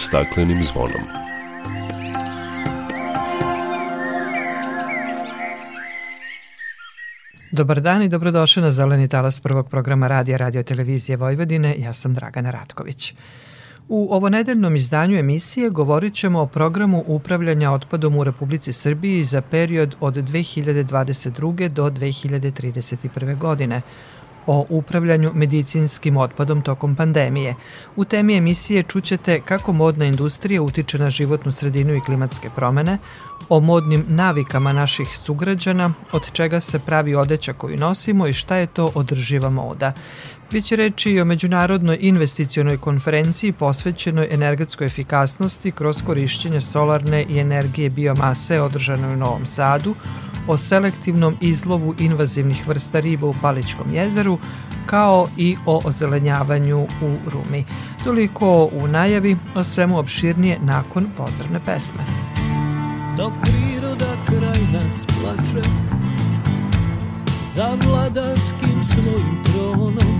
staklenim zvonom. Dobar dan i dobrodošli na Zeleni talas prvog programa Radija Radio Televizije Vojvodine. Ja sam Dragana Ratković. U ovonedeljnom izdanju emisije govorit ćemo o programu upravljanja otpadom u Republici Srbiji za period od 2022. do 2031. godine, o upravljanju medicinskim otpadom tokom pandemije. U temi emisije čućete kako modna industrija utiče na životnu sredinu i klimatske promene, o modnim navikama naših sugrađana, od čega se pravi odeća koju nosimo i šta je to održiva moda. Biće reći i o međunarodnoj investicionoj konferenciji posvećenoj energetskoj efikasnosti kroz korišćenje solarne i energije biomase održanoj u Novom Sadu, o selektivnom izlovu invazivnih vrsta riba u Paličkom jezeru, kao i o ozelenjavanju u Rumi. Toliko u najavi, o svemu opširnije nakon pozdravne pesme. Dok priroda kraj nas plače Za vladanskim svojim tronom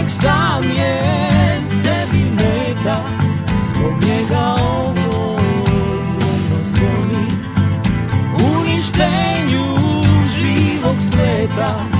Čovek sam je sebi meta. Zbog njega ovo zvono zvoni. Uništenju živog sveta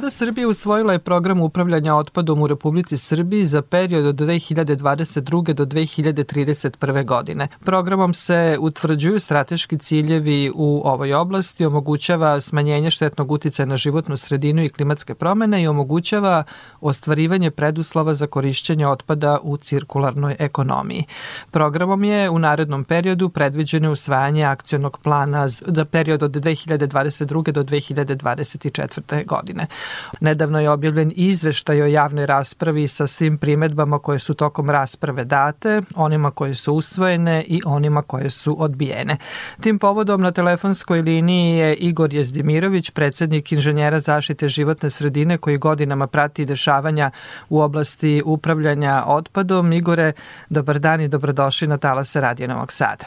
Vlada Srbije usvojila je program upravljanja otpadom u Republici Srbiji za period od 2022. do 2031. godine. Programom se utvrđuju strateški ciljevi u ovoj oblasti, omogućava smanjenje štetnog uticaja na životnu sredinu i klimatske promene i omogućava ostvarivanje preduslova za korišćenje otpada u cirkularnoj ekonomiji. Programom je u narednom periodu predviđeno usvajanje akcionog plana za period od 2022. do 2024. godine. Nedavno je objavljen izveštaj o javnoj raspravi sa svim primetbama koje su tokom rasprave date, onima koje su usvojene i onima koje su odbijene. Tim povodom na telefonskoj liniji je Igor Jezdimirović, predsednik inženjera zaštite životne sredine koji godinama prati dešavanja u oblasti upravljanja otpadom. Igore, dobar dan i dobrodošli na talase Radio Novog Sada.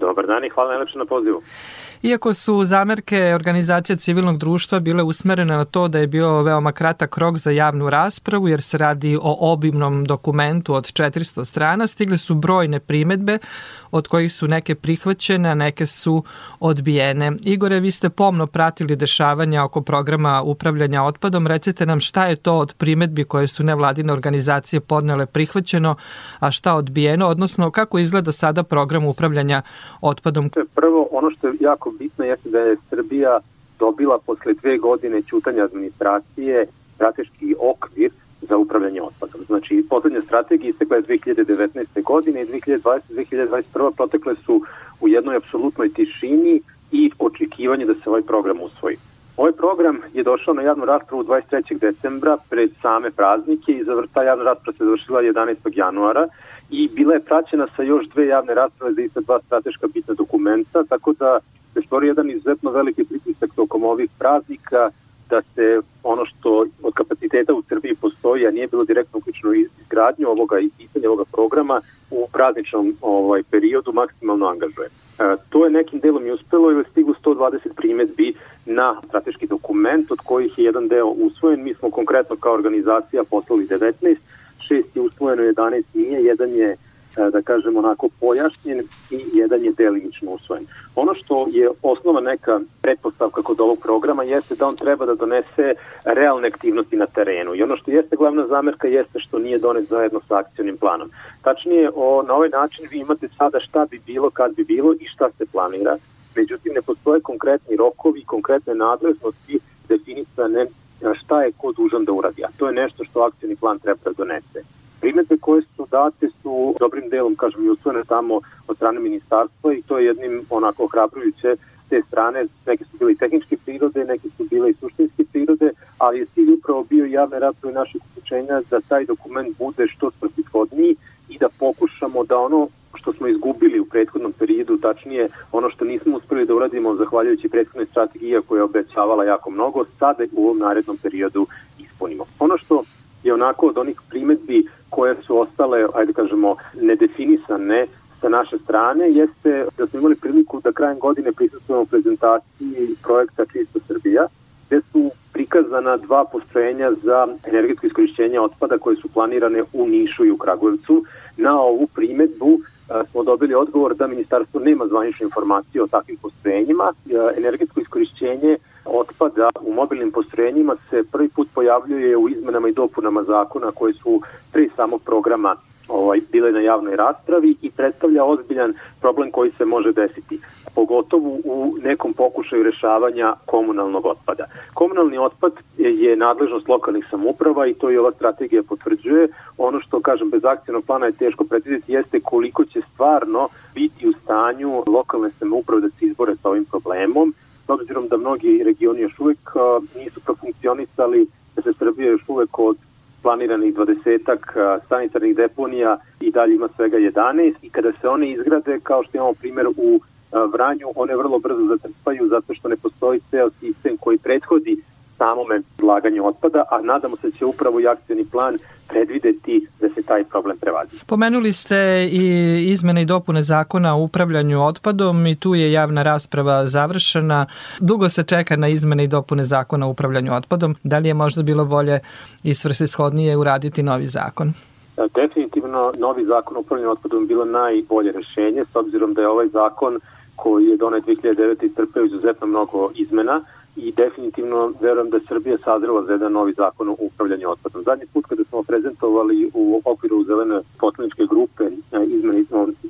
Dobar dan i hvala najlepše na pozivu. Iako su zamerke organizacija civilnog društva bile usmerene na to da je bio veoma kratak rok za javnu raspravu jer se radi o obimnom dokumentu od 400 strana, stigle su brojne primetbe od kojih su neke prihvaćene, a neke su odbijene. Igore, vi ste pomno pratili dešavanja oko programa upravljanja otpadom. Recite nam šta je to od primetbi koje su nevladine organizacije podnele prihvaćeno, a šta odbijeno, odnosno kako izgleda sada program upravljanja otpadom? Prvo, ono što je jako bitno jeste da je Srbija dobila posle dve godine ćutanja administracije strateški okvir za upravljanje otpadom. Znači, poslednja strategija istekla je 2019. godine i 2020-2021. protekle su u jednoj apsolutnoj tišini i očekivanje da se ovaj program usvoji. Ovaj program je došao na javnu raspravu 23. decembra pred same praznike i ta javna rasprava se završila 11. januara i bila je praćena sa još dve javne rasprave za iste dva strateška bitna dokumenta, tako da se stvori jedan izuzetno veliki pritisak tokom ovih praznika da se ono što od kapaciteta u Srbiji postoji, a nije bilo direktno uključeno izgradnju ovoga i pitanje ovoga programa u prazničnom ovaj, periodu maksimalno angažuje. E, to je nekim delom i uspelo ili stigu 120 primetbi na strateški dokument od kojih je jedan deo usvojen. Mi smo konkretno kao organizacija poslali 19, šest je usvojeno, 11 nije, jedan je da kažem onako pojašnjen i jedan je delimično usvojen. Ono što je osnova neka pretpostavka kod ovog programa jeste da on treba da donese realne aktivnosti na terenu i ono što jeste glavna zamerka jeste što nije donet zajedno sa akcionim planom. Tačnije, o, na ovaj način vi imate sada šta bi bilo, kad bi bilo i šta se planira, međutim ne postoje konkretni rokovi, konkretne nadležnosti definisane šta je ko dužan da uradi, a to je nešto što akcijni plan treba da donese. Primete koje su date su dobrim delom, kažem, i usvojene tamo od strane ministarstva i to je jednim onako hrabrujuće te strane, neke su bile i tehničke prirode, neke su bile i suštinske prirode, ali je cilj upravo bio javne rasprave naših uključenja da taj dokument bude što svrsishodniji i da pokušamo da ono što smo izgubili u prethodnom periodu, tačnije ono što nismo uspeli da uradimo zahvaljujući prethodnoj strategiji koja je obećavala jako mnogo, sada u ovom narednom periodu ispunimo. Ono što je onako od onih primetbi koje su ostale, ajde kažemo, nedefinisane sa naše strane, jeste da smo imali priliku da krajem godine prisutujemo prezentaciji projekta Čisto Srbija, gde su prikazana dva postrojenja za energetsko iskorišćenje otpada koje su planirane u Nišu i u Kragujevcu. Na ovu primetbu smo dobili odgovor da ministarstvo nema zvanične informacije o takvim postrojenjima. Energetsko iskorišćenje otpada u mobilnim postrojenjima se prvi put pojavljuje u izmenama i dopunama zakona koje su pri samog programa ovaj, bile na javnoj raspravi i predstavlja ozbiljan problem koji se može desiti, pogotovo u nekom pokušaju rešavanja komunalnog otpada. Komunalni otpad je nadležnost lokalnih samuprava i to i ova strategija potvrđuje. Ono što, kažem, bez akcijnog plana je teško predvidjeti jeste koliko će stvarno biti u stanju lokalne samuprave da se izbore sa ovim problemom s obzirom da mnogi regioni još uvek nisu profunkcionisali, da se Srbija još uvek od planiranih dvadesetak sanitarnih deponija i dalje ima svega 11 i kada se one izgrade, kao što imamo primjer u Vranju, one vrlo brzo zatrpaju zato što ne postoji ceo sistem koji prethodi samome odlaganju otpada, a nadamo se da će upravo i akcijni plan predvideti da se taj problem prevazi. Pomenuli ste i izmene i dopune zakona o upravljanju otpadom i tu je javna rasprava završena. Dugo se čeka na izmene i dopune zakona o upravljanju otpadom. Da li je možda bilo bolje i svrsishodnije uraditi novi zakon? Definitivno novi zakon o upravljanju otpadom bilo najbolje rešenje s obzirom da je ovaj zakon koji je donet 2009. istrpeo izuzetno mnogo izmena i definitivno verujem da Srbija sazrela za jedan novi zakon o upravljanju otpadom. Zadnji put kada smo prezentovali u okviru zelene poslaničke grupe e, izmeni,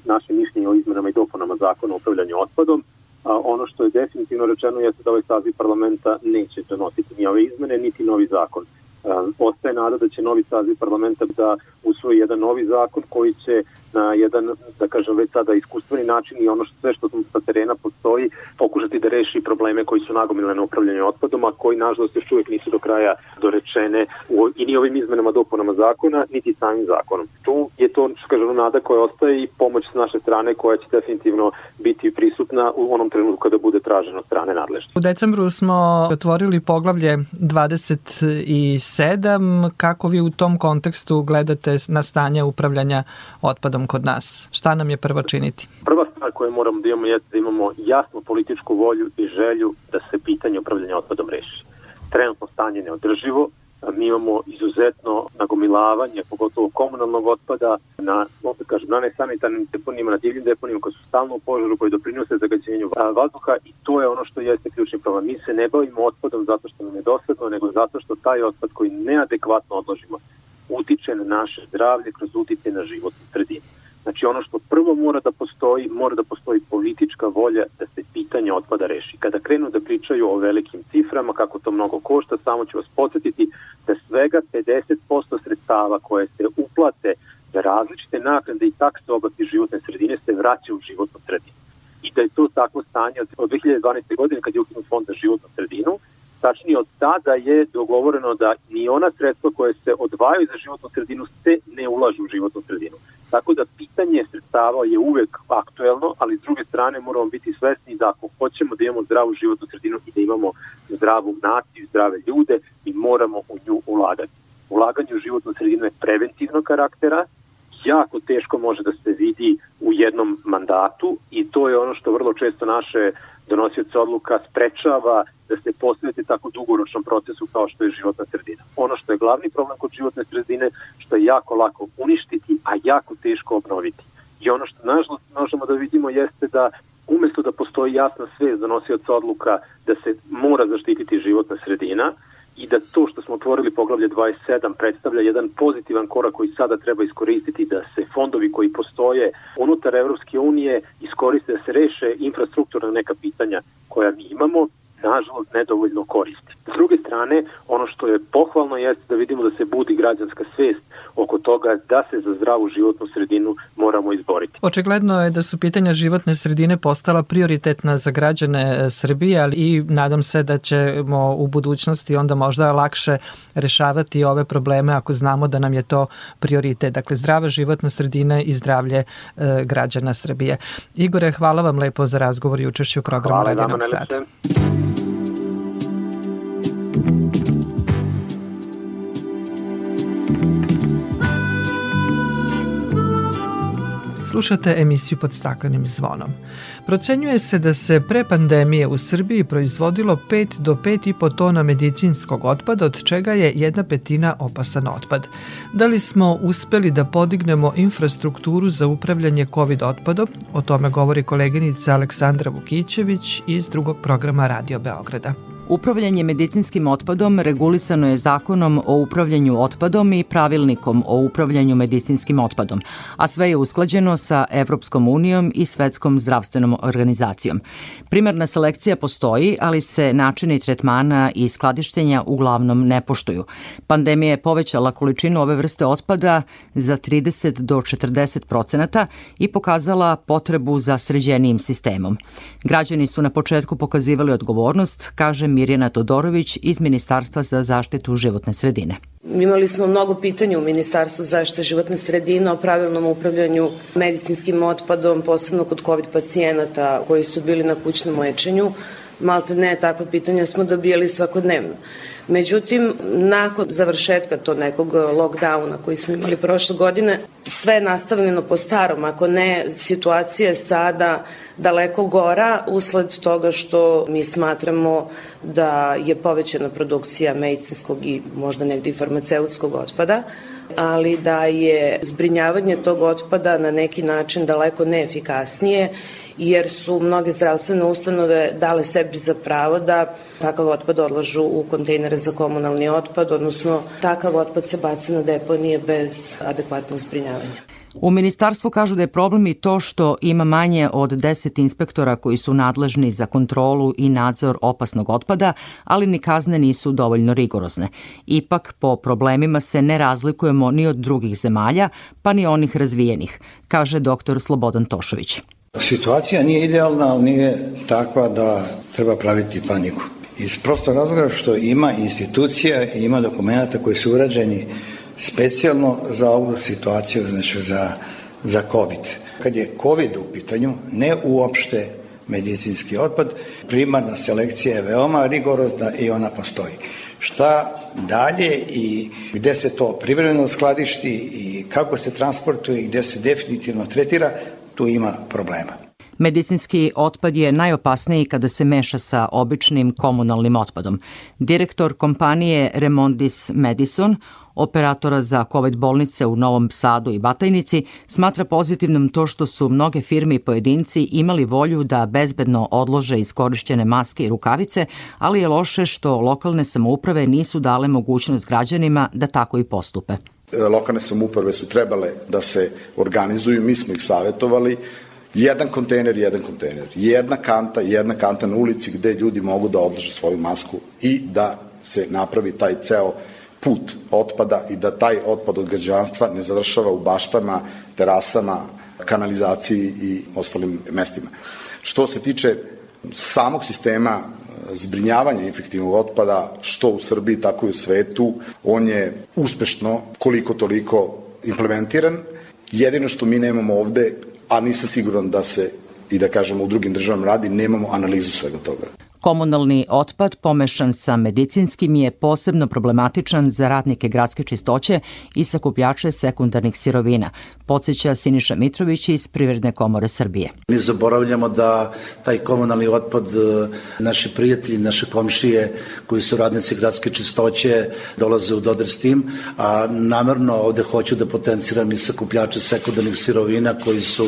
naše mišljenje o izmenama i dopunama zakona o upravljanju otpadom, a ono što je definitivno rečeno jeste da ovaj saziv parlamenta neće donositi ni ove izmene, niti novi zakon. E, ostaje nada da će novi saziv parlamenta da usvoji jedan novi zakon koji će na jedan, da kažem, već sada iskustveni način i ono što sve što sa terena postoji, pokušati da reši probleme koji su nagomilene na upravljanju otpadom, a koji nažalost još uvijek nisu do kraja dorečene u, i ni ovim izmenama dopunama zakona, niti samim zakonom. Tu je to, što kažem, nada koja ostaje i pomoć s naše strane koja će definitivno biti prisutna u onom trenutku kada bude traženo strane nadležne. U decembru smo otvorili poglavlje 27. Kako vi u tom kontekstu gledate na stanje upravljanja otpadom kod nas? Šta nam je prvo činiti? Prva stvar koju moramo da imamo je da imamo jasnu političku volju i želju da se pitanje upravljanja otpadom reši. Trenutno stanje neodrživo, mi imamo izuzetno nagomilavanje, pogotovo komunalnog otpada, na, opet kažem, na nesanitarnim deponijima, na divljim deponijima koji su stalno u požaru, koji doprinose zagađenju vazduha i to je ono što jeste ključni problem. Mi se ne bavimo otpadom zato što nam je dosadno, nego zato što taj otpad koji neadekvatno odložimo utiče na naše zdravlje kroz utice na životnu sredinu. Znači ono što prvo mora da postoji, mora da postoji politička volja da se pitanje otpada reši. Kada krenu da pričaju o velikim ciframa, kako to mnogo košta, samo ću vas podsjetiti da svega 50% sredstava koje se uplate za različite naknade i takse oblasti životne sredine se vraća u životnu sredinu. I da je to takvo stanje od 2012. godine kad je ukinut fond za životnu sredinu, tačnije od tada je dogovoreno da ni ona sredstva koje se odvajaju za životnu sredinu se ne ulažu u životnu sredinu. Tako da pitanje sredstava je uvek aktuelno, ali s druge strane moramo biti svesni da ako hoćemo da imamo zdravu životnu sredinu i da imamo zdravu naciju, zdrave ljude, mi moramo u nju ulagati. Ulaganje u životnu sredinu je preventivnog karaktera, jako teško može da se vidi u jednom mandatu i to je ono što vrlo često naše donosioce odluka sprečava da se posvete tako dugoročnom procesu kao što je životna sredina. Ono što je glavni problem kod životne sredine, što je jako lako uništiti, a jako teško obnoviti. I ono što nažalost možemo da vidimo jeste da umesto da postoji jasna svest donosioca odluka da se mora zaštititi životna sredina, i da to što smo otvorili poglavlje 27 predstavlja jedan pozitivan korak koji sada treba iskoristiti da se fondovi koji postoje unutar Evropske unije iskoriste da se reše infrastrukturna neka pitanja koja mi imamo nažalost nedovoljno koristi. S druge strane, ono što je pohvalno jeste da vidimo da se budi građanska svest oko toga da se za zdravu životnu sredinu moramo izboriti. Očigledno je da su pitanja životne sredine postala prioritetna za građane e, Srbije, ali i nadam se da ćemo u budućnosti onda možda lakše rešavati ove probleme ako znamo da nam je to prioritet. Dakle, zdrava životna sredina i zdravlje e, građana Srbije. Igore, hvala vam lepo za razgovor i učešću u programu Radinog Sada. Slušate emisiju pod staklenim zvonom. Procenjuje se da se pre pandemije u Srbiji proizvodilo 5 do 5,5 tona medicinskog otpada, od čega je jedna petina opasan otpad. Da li smo uspeli da podignemo infrastrukturu za upravljanje COVID otpadom? O tome govori koleginica Aleksandra Vukićević iz drugog programa Radio Beograda. Upravljanje medicinskim otpadom regulisano je zakonom o upravljanju otpadom i pravilnikom o upravljanju medicinskim otpadom, a sve je usklađeno sa Evropskom unijom i Svetskom zdravstvenom organizacijom. Primarna selekcija postoji, ali se načini tretmana i skladištenja uglavnom ne poštuju. Pandemija je povećala količinu ove vrste otpada za 30 do 40 procenata i pokazala potrebu za sređenijim sistemom. Građani su na početku pokazivali odgovornost, kaže Mirjana Todorović iz Ministarstva za zaštitu životne sredine. Imali smo mnogo pitanja u Ministarstvu zaštite životne sredine o pravilnom upravljanju medicinskim otpadom, posebno kod COVID pacijenata koji su bili na kućnom lečenju. Malte ne, takve pitanja smo dobijali svakodnevno. Međutim, nakon završetka to nekog lockdowna koji smo imali prošle godine, sve je nastavljeno po starom, ako ne, situacija je sada daleko gora usled toga što mi smatramo da je povećana produkcija medicinskog i možda negde i farmaceutskog otpada, ali da je zbrinjavanje tog otpada na neki način daleko neefikasnije jer su mnoge zdravstvene ustanove dale sebi za pravo da takav otpad odlažu u kontejnere za komunalni otpad, odnosno takav otpad se baca na deponije bez adekvatnog zbrinjavanja. U ministarstvu kažu da je problem i to što ima manje od 10 inspektora koji su nadležni za kontrolu i nadzor opasnog otpada, ali ni kazne nisu dovoljno rigorozne. Ipak, po problemima se ne razlikujemo ni od drugih zemalja, pa ni onih razvijenih, kaže dr. Slobodan Tošović. Situacija nije idealna, ali nije takva da treba praviti paniku. Iz prostog razloga što ima institucija i ima dokumenta koji su urađeni specijalno za ovu situaciju, znači za, za COVID. Kad je COVID u pitanju, ne uopšte medicinski otpad, primarna selekcija je veoma rigorozna i ona postoji. Šta dalje i gde se to privremeno skladišti i kako se transportuje i gde se definitivno tretira, tu ima problema. Medicinski otpad je najopasniji kada se meša sa običnim komunalnim otpadom. Direktor kompanije Remondis Medison operatora za COVID bolnice u Novom Sadu i Batajnici, smatra pozitivnom to što su mnoge firme i pojedinci imali volju da bezbedno odlože iskorišćene maske i rukavice, ali je loše što lokalne samouprave nisu dale mogućnost građanima da tako i postupe. E, lokalne samouprave su trebale da se organizuju, mi smo ih savetovali, jedan kontejner, jedan kontejner, jedna kanta, jedna kanta na ulici gde ljudi mogu da odlože svoju masku i da se napravi taj ceo put otpada i da taj otpad od građanstva ne završava u baštama, terasama, kanalizaciji i ostalim mestima. Što se tiče samog sistema e, zbrinjavanja infektivnog otpada, što u Srbiji, tako i u svetu, on je uspešno, koliko toliko implementiran. Jedino što mi nemamo ovde, a nisam siguran da se i da kažemo u drugim državama radi, nemamo analizu svega toga. Komunalni otpad pomešan sa medicinskim je posebno problematičan za radnike gradske čistoće i sakupljače sekundarnih sirovina, podsjeća Siniša Mitrović iz Privredne komore Srbije. Mi zaboravljamo da taj komunalni otpad e, naši prijatelji, naše komšije koji su radnici gradske čistoće dolaze u dodir s tim, a namerno ovde hoću da potenciram i sakupljače sekundarnih sirovina koji su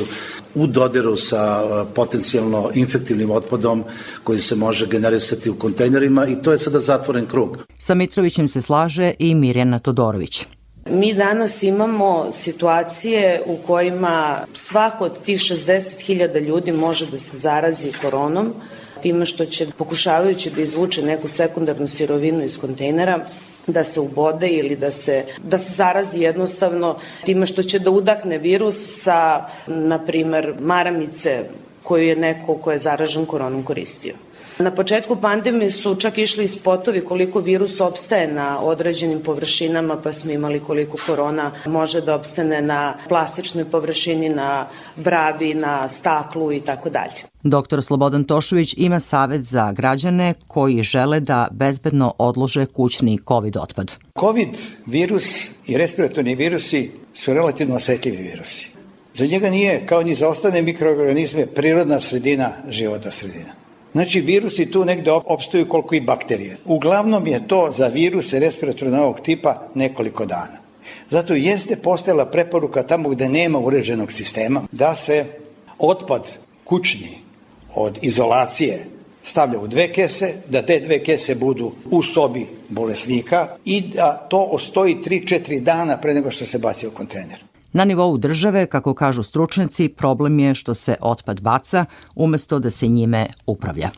u dodiru sa e, potencijalno infektivnim otpadom koji se može generisati u kontejnerima i to je sada zatvoren krug. Sa Mitrovićem se slaže i Mirjana Todorović. Mi danas imamo situacije u kojima svako od tih 60.000 ljudi može da se zarazi koronom, time što će, pokušavajući da izvuče neku sekundarnu sirovinu iz kontejnera, da se ubode ili da se, da se zarazi jednostavno time što će da udahne virus sa, na primer, maramice koju je neko ko je zaražen koronom koristio. Na početku pandemije su čak išli spotovi koliko virus opstaje na određenim površinama, pa smo imali koliko korona može da opstane na plastičnoj površini, na bravi, na staklu i tako dalje. Doktor Slobodan Tošović ima savet za građane koji žele da bezbedno odlože kućni COVID otpad. COVID virus i respiratorni virusi su relativno osetljivi virusi. Za njega nije, kao ni za ostane mikroorganizme, prirodna sredina života sredina. Znači, virusi tu negde opstaju koliko i bakterije. Uglavnom je to za viruse respiratornog tipa nekoliko dana. Zato jeste postojala preporuka tamo gde nema uređenog sistema da se otpad kućni od izolacije stavlja u dve kese, da te dve kese budu u sobi bolesnika i da to ostoji 3-4 dana pre nego što se baci u kontejner. Na nivou države, kako kažu stručnjaci, problem je što se otpad baca umesto da se njime upravlja.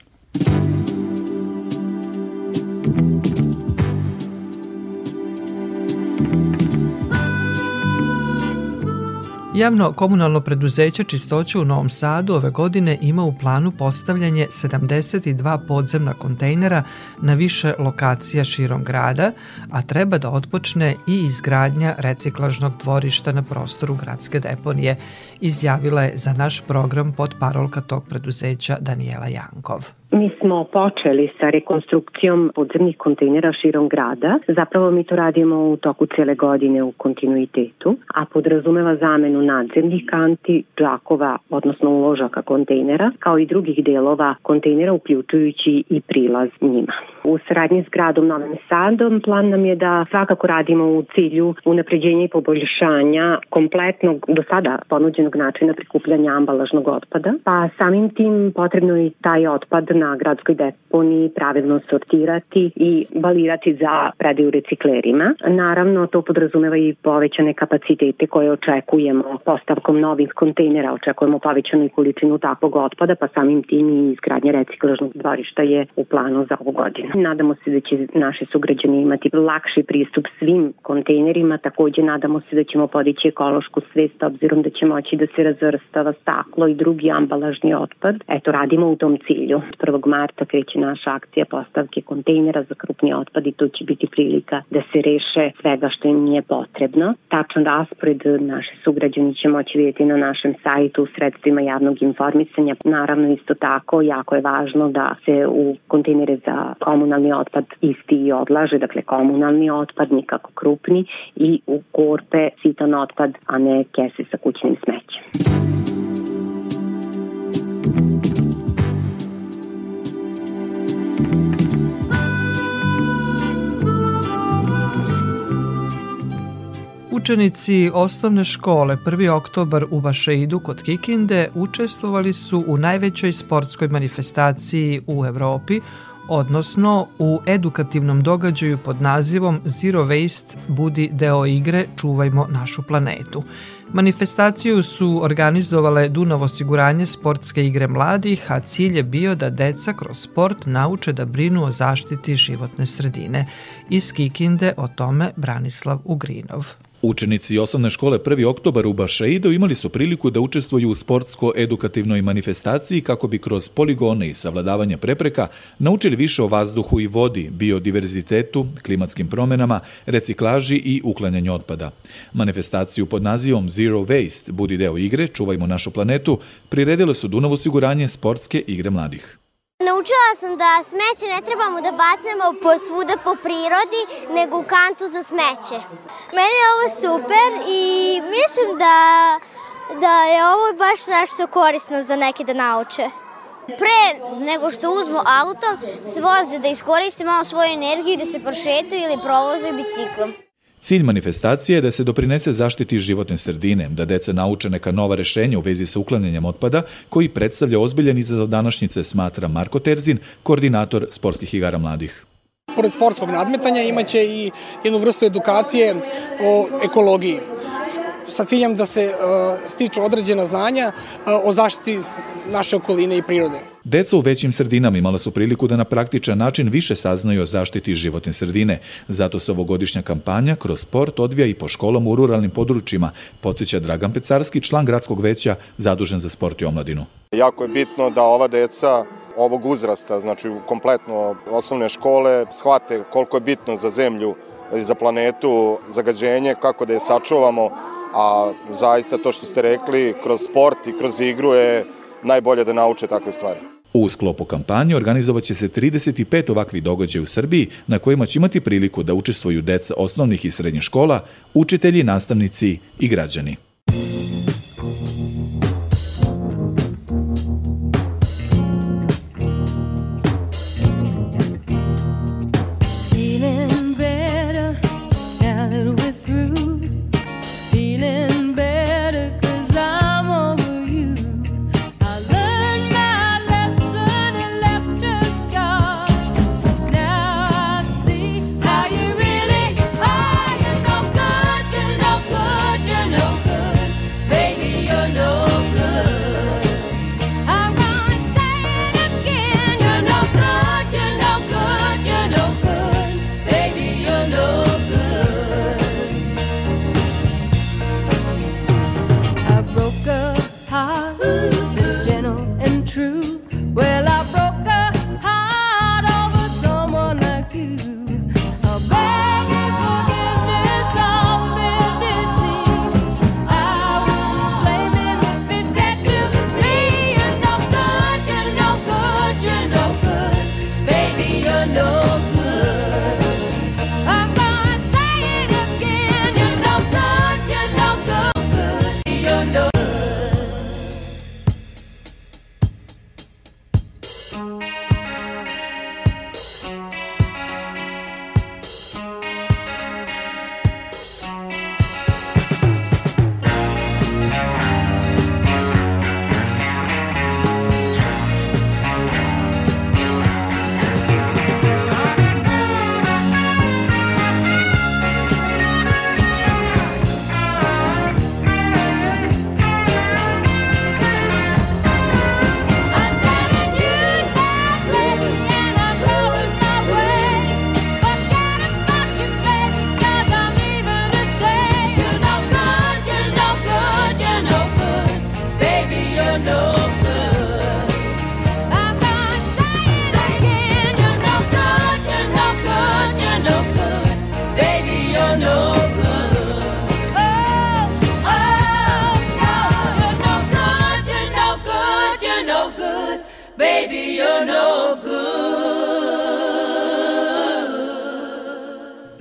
Javno komunalno preduzeće Čistoće u Novom Sadu ove godine ima u planu postavljanje 72 podzemna kontejnera na više lokacija širom grada, a treba da otpočne i izgradnja reciklažnog dvorišta na prostoru gradske deponije, izjavila je za naš program pod parolka tog preduzeća Daniela Jankov. Mi smo počeli sa rekonstrukcijom podzemnih kontejnera širom grada. Zapravo mi to radimo u toku cele godine u kontinuitetu, a podrazumeva zamenu nadzemnih kanti, džakova, odnosno uložaka kontejnera, kao i drugih delova kontejnera uključujući i prilaz njima. U saradnji s gradom Novim Sadom plan nam je da svakako radimo u cilju unapređenja i poboljšanja kompletnog do sada ponuđenog načina prikupljanja ambalažnog otpada, pa samim tim potrebno i taj otpad na gradskoj deponiji pravilno sortirati i balirati za predaju reciklerima. Naravno, to podrazumeva i povećane kapacitete koje očekujemo postavkom novih kontejnera, očekujemo povećanu količinu takvog otpada, pa samim tim i izgradnje reciklažnog dvorišta je u planu za ovu godinu. Nadamo se da će naši sugrađani imati lakši pristup svim kontejnerima, takođe nadamo se da ćemo podići ekološku svest obzirom da će moći da se razvrstava staklo i drugi ambalažni otpad. Eto, radimo u tom cilju. 1. marta kreće naša akcija postavke kontejnera za krupni otpad i to će biti prilika da se reše svega što im je potrebno. Tačan raspored naše sugrađani će moći vidjeti na našem sajtu u sredstvima javnog informisanja. Naravno isto tako jako je važno da se u kontejnere za komunalni otpad isti i odlaže, dakle komunalni otpad, nikako krupni i u korpe sitan otpad, a ne kese sa kućnim smećem. Učenici osnovne škole 1. oktobar u Vašeidu kod Kikinde učestvovali su u najvećoj sportskoj manifestaciji u Evropi, odnosno u edukativnom događaju pod nazivom Zero Waste budi deo igre Čuvajmo našu planetu. Manifestaciju su organizovale Dunav osiguranje sportske igre mladih, a cilj je bio da deca kroz sport nauče da brinu o zaštiti životne sredine. Iz Kikinde o tome Branislav Ugrinov. Učenici osnovne škole 1. oktobar u Bašaidu imali su priliku da učestvuju u sportsko-edukativnoj manifestaciji kako bi kroz poligone i savladavanje prepreka naučili više o vazduhu i vodi, biodiverzitetu, klimatskim promenama, reciklaži i uklanjanju otpada. Manifestaciju pod nazivom Zero Waste, budi deo igre, čuvajmo našu planetu, priredile su Dunav osiguranje sportske igre mladih. Naučila sam da smeće ne trebamo da bacamo po svuda po prirodi, nego u kantu za smeće. Meni je ovo super i mislim da, da je ovo baš nešto korisno za neke da nauče. Pre nego što uzmu auto, se voze da iskoriste malo svoju energiju da se prošetaju ili provoze biciklom. Cilj manifestacije je da se doprinese zaštiti životne sredine, da deca nauče neka nova rešenja u vezi sa uklanjanjem otpada, koji predstavlja ozbiljan izazov današnjice, smatra Marko Terzin, koordinator sportskih igara mladih. Pored sportskog nadmetanja imaće i jednu vrstu edukacije o ekologiji sa ciljem da se uh, stiču određena znanja uh, o zaštiti naše okoline i prirode. Deca u većim sredinama imala su priliku da na praktičan način više saznaju o zaštiti životne sredine. Zato se ovogodišnja kampanja kroz sport odvija i po školama u ruralnim područjima, podsjeća Dragan Pecarski, član gradskog veća zadužen za sport i omladinu. Jako je bitno da ova deca ovog uzrasta, znači kompletno osnovne škole, shvate koliko je bitno za zemlju i za planetu zagađenje, kako da je sačuvamo, a zaista to što ste rekli, kroz sport i kroz igru je najbolje da nauče takve stvari. U sklopu kampanje organizovat će se 35 ovakvih događaja u Srbiji na kojima će imati priliku da učestvuju deca osnovnih i srednjih škola, učitelji, nastavnici i građani.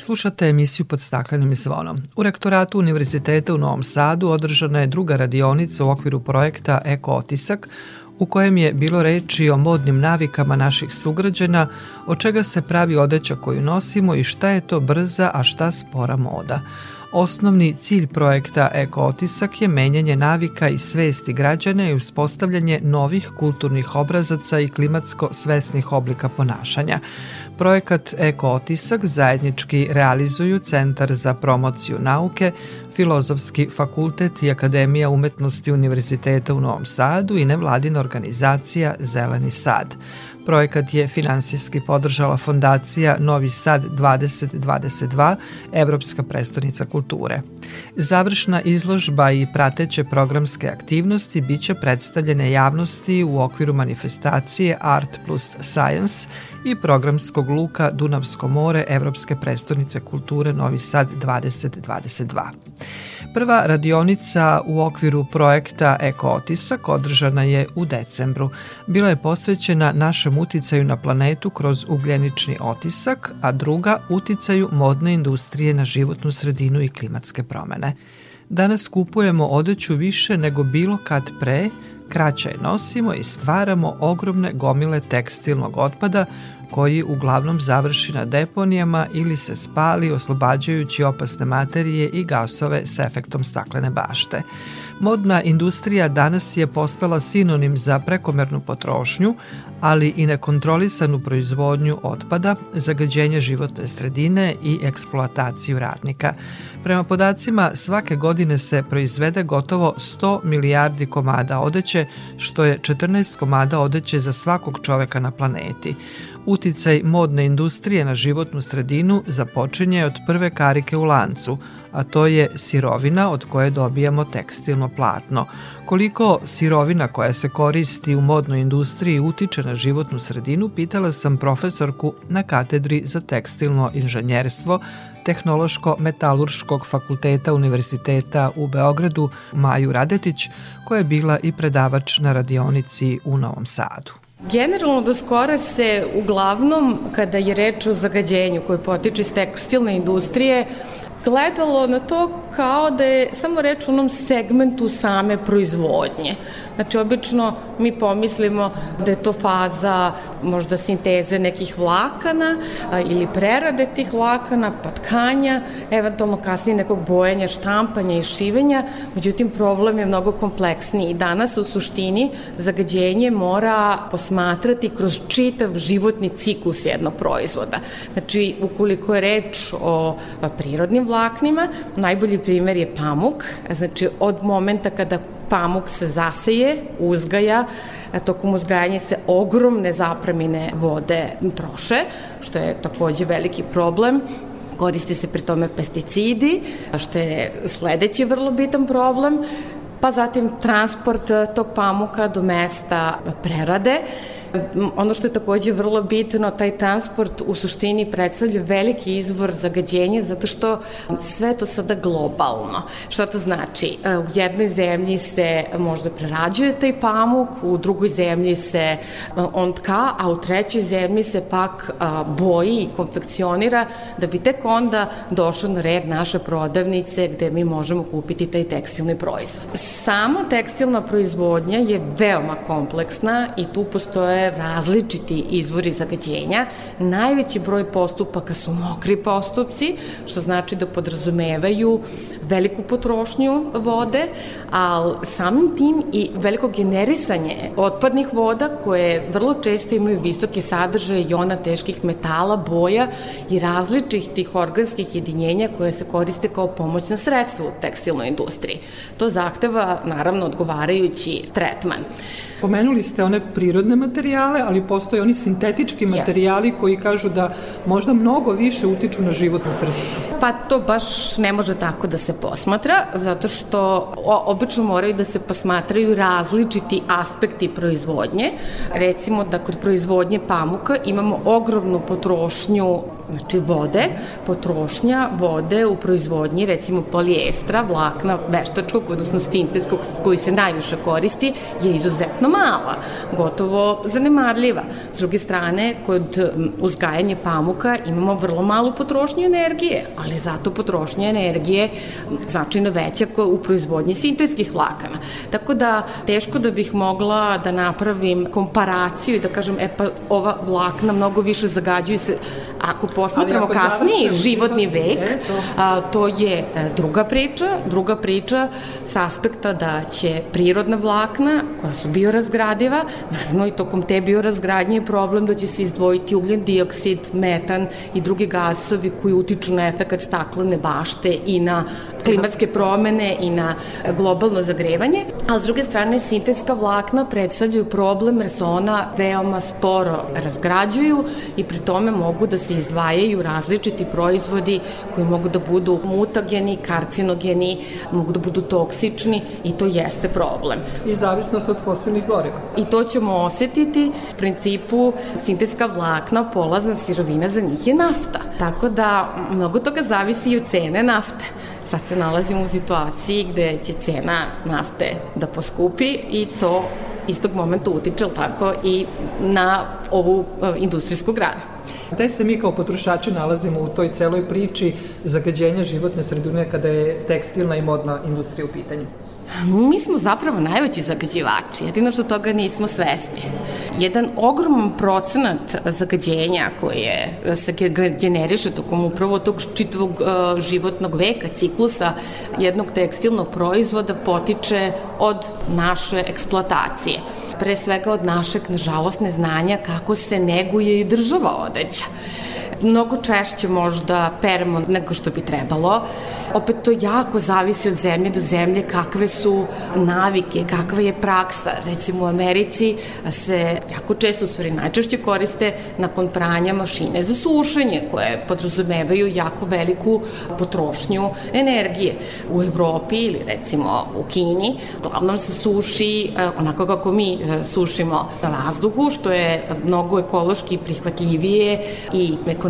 Slušate emisiju pod staklenim zvonom. U rektoratu Univerziteta u Novom Sadu održana je druga radionica u okviru projekta Eko Otisak u kojem je bilo reči o modnim navikama naših sugrađana, od čega se pravi odeća koju nosimo i šta je to brza, a šta spora moda. Osnovni cilj projekta Eko Otisak je menjanje navika i svesti građana i uspostavljanje novih kulturnih obrazaca i klimatsko svesnih oblika ponašanja. Projekat Eko Otisak zajednički realizuju Centar za promociju nauke, Filozofski fakultet i Akademija umetnosti Univerziteta u Novom Sadu i nevladina organizacija Zeleni Sad. Projekat je finansijski podržala fondacija Novi Sad 2022, Evropska prestonica kulture. Završna izložba i prateće programske aktivnosti biće predstavljene javnosti u okviru manifestacije Art plus Science i programskog luka Dunavsko more Evropske prestonice kulture Novi Sad 2022. Prva radionica u okviru projekta Eko Otisak održana je u decembru. Bila je posvećena našem uticaju na planetu kroz ugljenični otisak, a druga uticaju modne industrije na životnu sredinu i klimatske promene. Danas kupujemo odeću više nego bilo kad pre, kraće je nosimo i stvaramo ogromne gomile tekstilnog otpada koji uglavnom završi na deponijama ili se spali oslobađajući opasne materije i gasove s efektom staklene bašte. Modna industrija danas je postala sinonim za prekomernu potrošnju, ali i nekontrolisanu proizvodnju otpada, zagađenje životne sredine i eksploataciju radnika. Prema podacima, svake godine se proizvede gotovo 100 milijardi komada odeće, što je 14 komada odeće za svakog čoveka na planeti. Uticaj modne industrije na životnu sredinu započinje od prve karike u lancu, a to je sirovina od koje dobijamo tekstilno platno. Koliko sirovina koja se koristi u modnoj industriji utiče na životnu sredinu, pitala sam profesorku na katedri za tekstilno inženjerstvo Tehnološko-metalurškog fakulteta Univerziteta u Beogradu Maju Radetić, koja je bila i predavač na radionici u Novom Sadu. Generalno do skora se uglavnom, kada je reč o zagađenju koje potiče iz tekstilne industrije, gledalo na to kao da je samo reč o onom segmentu same proizvodnje. Znači, obično mi pomislimo da je to faza možda sinteze nekih vlakana a, ili prerade tih vlakana, pa tkanja, eventualno kasnije nekog bojanja, štampanja i šivenja, međutim problem je mnogo kompleksniji. Danas u suštini zagađenje mora posmatrati kroz čitav životni ciklus jednog proizvoda. Znači, ukoliko je reč o prirodnim vlaknima, najbolji primer je pamuk, znači od momenta kada pamuk se zaseje, uzgaja, tokom uzgajanja se ogromne zapremine vode troše, što je takođe veliki problem. Koriste se pri tome pesticidi, što je sledeći vrlo bitan problem, pa zatim transport tog pamuka do mesta prerade. Ono što je takođe vrlo bitno, taj transport u suštini predstavlja veliki izvor zagađenja zato što sve to sada globalno. Šta to znači? E, u jednoj zemlji se možda prerađuje taj pamuk, u drugoj zemlji se e, on tka, a u trećoj zemlji se pak e, boji i konfekcionira da bi tek onda došao na red naše prodavnice gde mi možemo kupiti taj tekstilni proizvod. Sama tekstilna proizvodnja je veoma kompleksna i tu postoje postoje različiti izvori zagađenja. Najveći broj postupaka su mokri postupci, što znači da podrazumevaju veliku potrošnju vode, ali samim tim i veliko generisanje otpadnih voda koje vrlo često imaju visoke sadržaje iona teških metala, boja i različitih organskih jedinjenja koje se koriste kao pomoćna sredstva u tekstilnoj industriji. To zahteva naravno odgovarajući tretman. Pomenuli ste one prirodne materijale, ali postoje oni sintetički materijali koji kažu da možda mnogo više utiču na životnu sredinu. Pa to baš ne može tako da se posmatra, zato što obično moraju da se posmatraju različiti aspekti proizvodnje. Recimo da kod proizvodnje pamuka imamo ogromnu potrošnju znači vode, potrošnja vode u proizvodnji recimo polijestra, vlakna, veštačkog, odnosno sintetskog koji se najviše koristi je izuzetno mala, gotovo zanemarljiva. S druge strane, kod uzgajanja pamuka imamo vrlo malu potrošnju energije, ali zato potrošnja energije značajno veća u proizvodnji sintetskih vlakana. Tako da teško da bih mogla da napravim komparaciju i da kažem, e pa ova vlakna mnogo više zagađuju se. Ako posmatramo kasniji životni vek, a, to je e, druga priča, druga priča sa aspekta da će prirodna vlakna, koja su biorazgradiva, naravno i tokom te biorazgradnje je problem da će se izdvojiti ugljen dioksid, metan i drugi gasovi koji utiču na efekat staklene bašte i na klimatske promene i na globalno zagrevanje, a s druge strane sintetska vlakna predstavljaju problem jer se ona veoma sporo razgrađuju i pri tome mogu da se izdvajaju različiti proizvodi koji mogu da budu mutageni, karcinogeni, mogu da budu toksični i to jeste problem. I zavisnost od fosilnih goriva. I to ćemo osetiti. U principu sintetska vlakna, polazna sirovina za njih je nafta. Tako da mnogo toga zavisi i od cene nafte sad se nalazimo u situaciji gde će cena nafte da poskupi i to istog momenta utiče, tako, i na ovu e, industrijsku granu. Gde se mi kao potrošači nalazimo u toj celoj priči zagađenja životne sredine kada je tekstilna i modna industrija u pitanju? Mi smo zapravo najveći zagađivači, jedino što toga nismo svesni. Jedan ogroman procenat zagađenja koje se generiše tokom upravo tog čitavog uh, životnog veka, ciklusa jednog tekstilnog proizvoda potiče od naše eksploatacije. Pre svega od našeg, nažalost, neznanja kako se neguje i država odeća mnogo češće možda peremo nego što bi trebalo. Opet to jako zavisi od zemlje do zemlje kakve su navike, kakva je praksa. Recimo u Americi se jako često, u stvari najčešće koriste nakon pranja mašine za sušenje koje podrazumevaju jako veliku potrošnju energije. U Evropi ili recimo u Kini glavnom se suši e, onako kako mi e, sušimo na vazduhu, što je mnogo ekološki prihvatljivije i ekonomičnije.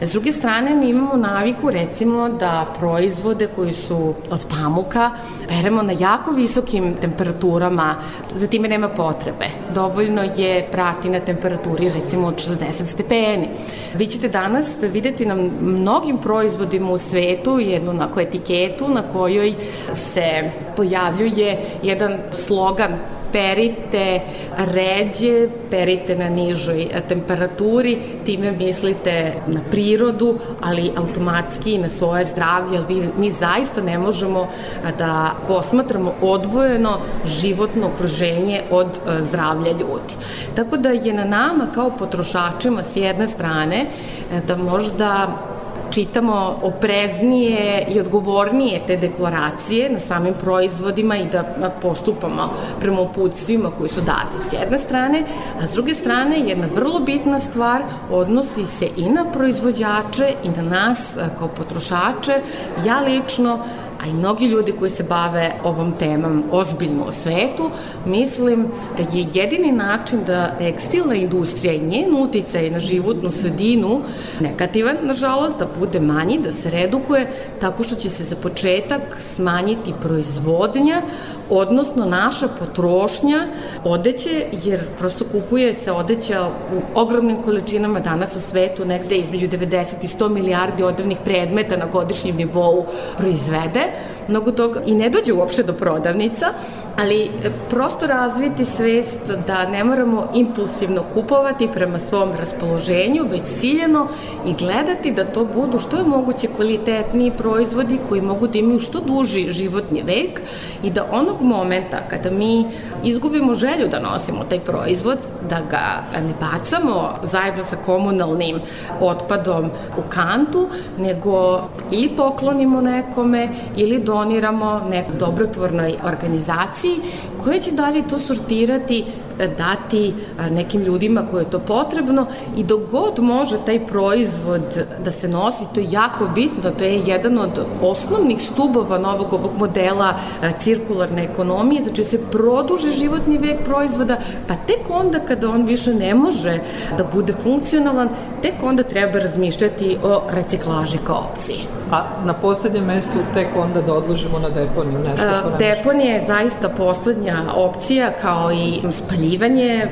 S druge strane, mi imamo naviku, recimo, da proizvode koji su od pamuka peremo na jako visokim temperaturama, za time nema potrebe. Dovoljno je prati na temperaturi, recimo, od 60 stepeni. Vi ćete danas videti na mnogim proizvodima u svetu jednu onako etiketu na kojoj se pojavljuje jedan slogan perite ređe, perite na nižoj temperaturi, time mislite na prirodu, ali automatski na svoje zdravlje, jer mi zaista ne možemo da posmatramo odvojeno životno okruženje od zdravlja ljudi. Tako da je na nama kao potrošačima s jedne strane e, da možda čitamo opreznije i odgovornije te deklaracije na samim proizvodima i da postupamo prema uputstvima koji su dati s jedne strane, a s druge strane jedna vrlo bitna stvar odnosi se i na proizvođače i na nas kao potrošače. Ja lično a i mnogi ljudi koji se bave ovom temom ozbiljno u svetu, mislim da je jedini način da tekstilna industrija i njen uticaj na životnu sredinu negativan, nažalost, da bude manji, da se redukuje, tako što će se za početak smanjiti proizvodnja, odnosno naša potrošnja odeće, jer prosto kupuje se odeća u ogromnim količinama danas u svetu, negde između 90 i 100 milijardi odevnih predmeta na godišnjem nivou proizvede, mnogo toga i ne dođe uopšte do prodavnica, ali e, prosto razviti svest da ne moramo impulsivno kupovati prema svom raspoloženju, već ciljeno i gledati da to budu što je moguće kvalitetniji proizvodi koji mogu da imaju što duži životni vek i da onog momenta kada mi izgubimo želju da nosimo taj proizvod, da ga ne bacamo zajedno sa komunalnim otpadom u kantu, nego ili poklonimo nekome ili doniramo nekoj dobrotvornoj organizaciji koja će dalje to sortirati dati nekim ljudima koje je to potrebno i dok god može taj proizvod da se nosi, to je jako bitno, to je jedan od osnovnih stubova novog ovog modela cirkularne ekonomije, znači se produže životni vek proizvoda, pa tek onda kada on više ne može da bude funkcionalan, tek onda treba razmišljati o reciklaži kao opciji. A na poslednjem mestu tek onda da odložimo na deponiju nešto što nam Deponija je zaista poslednja opcija kao i spaljivanje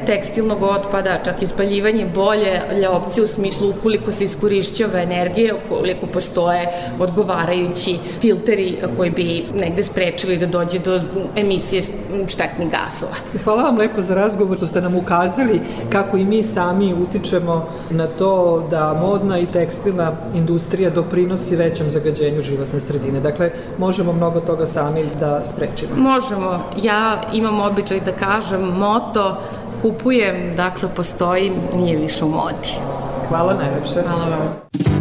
tekstilnog otpada, čak i spaljivanje bolje opcija u smislu ukoliko se iskorišćava energije, ukoliko postoje odgovarajući filteri koji bi negde sprečili da dođe do emisije štetnih gasova. Hvala vam lepo za razgovor što ste nam ukazali kako i mi sami utičemo na to da modna i tekstilna industrija doprinosi većem zagađenju životne sredine. Dakle, možemo mnogo toga sami da sprečimo. Možemo. Ja imam običaj da kažem moto kupujem, dakle postoji, nije više u modi. Hvala najlepše. Hvala vam.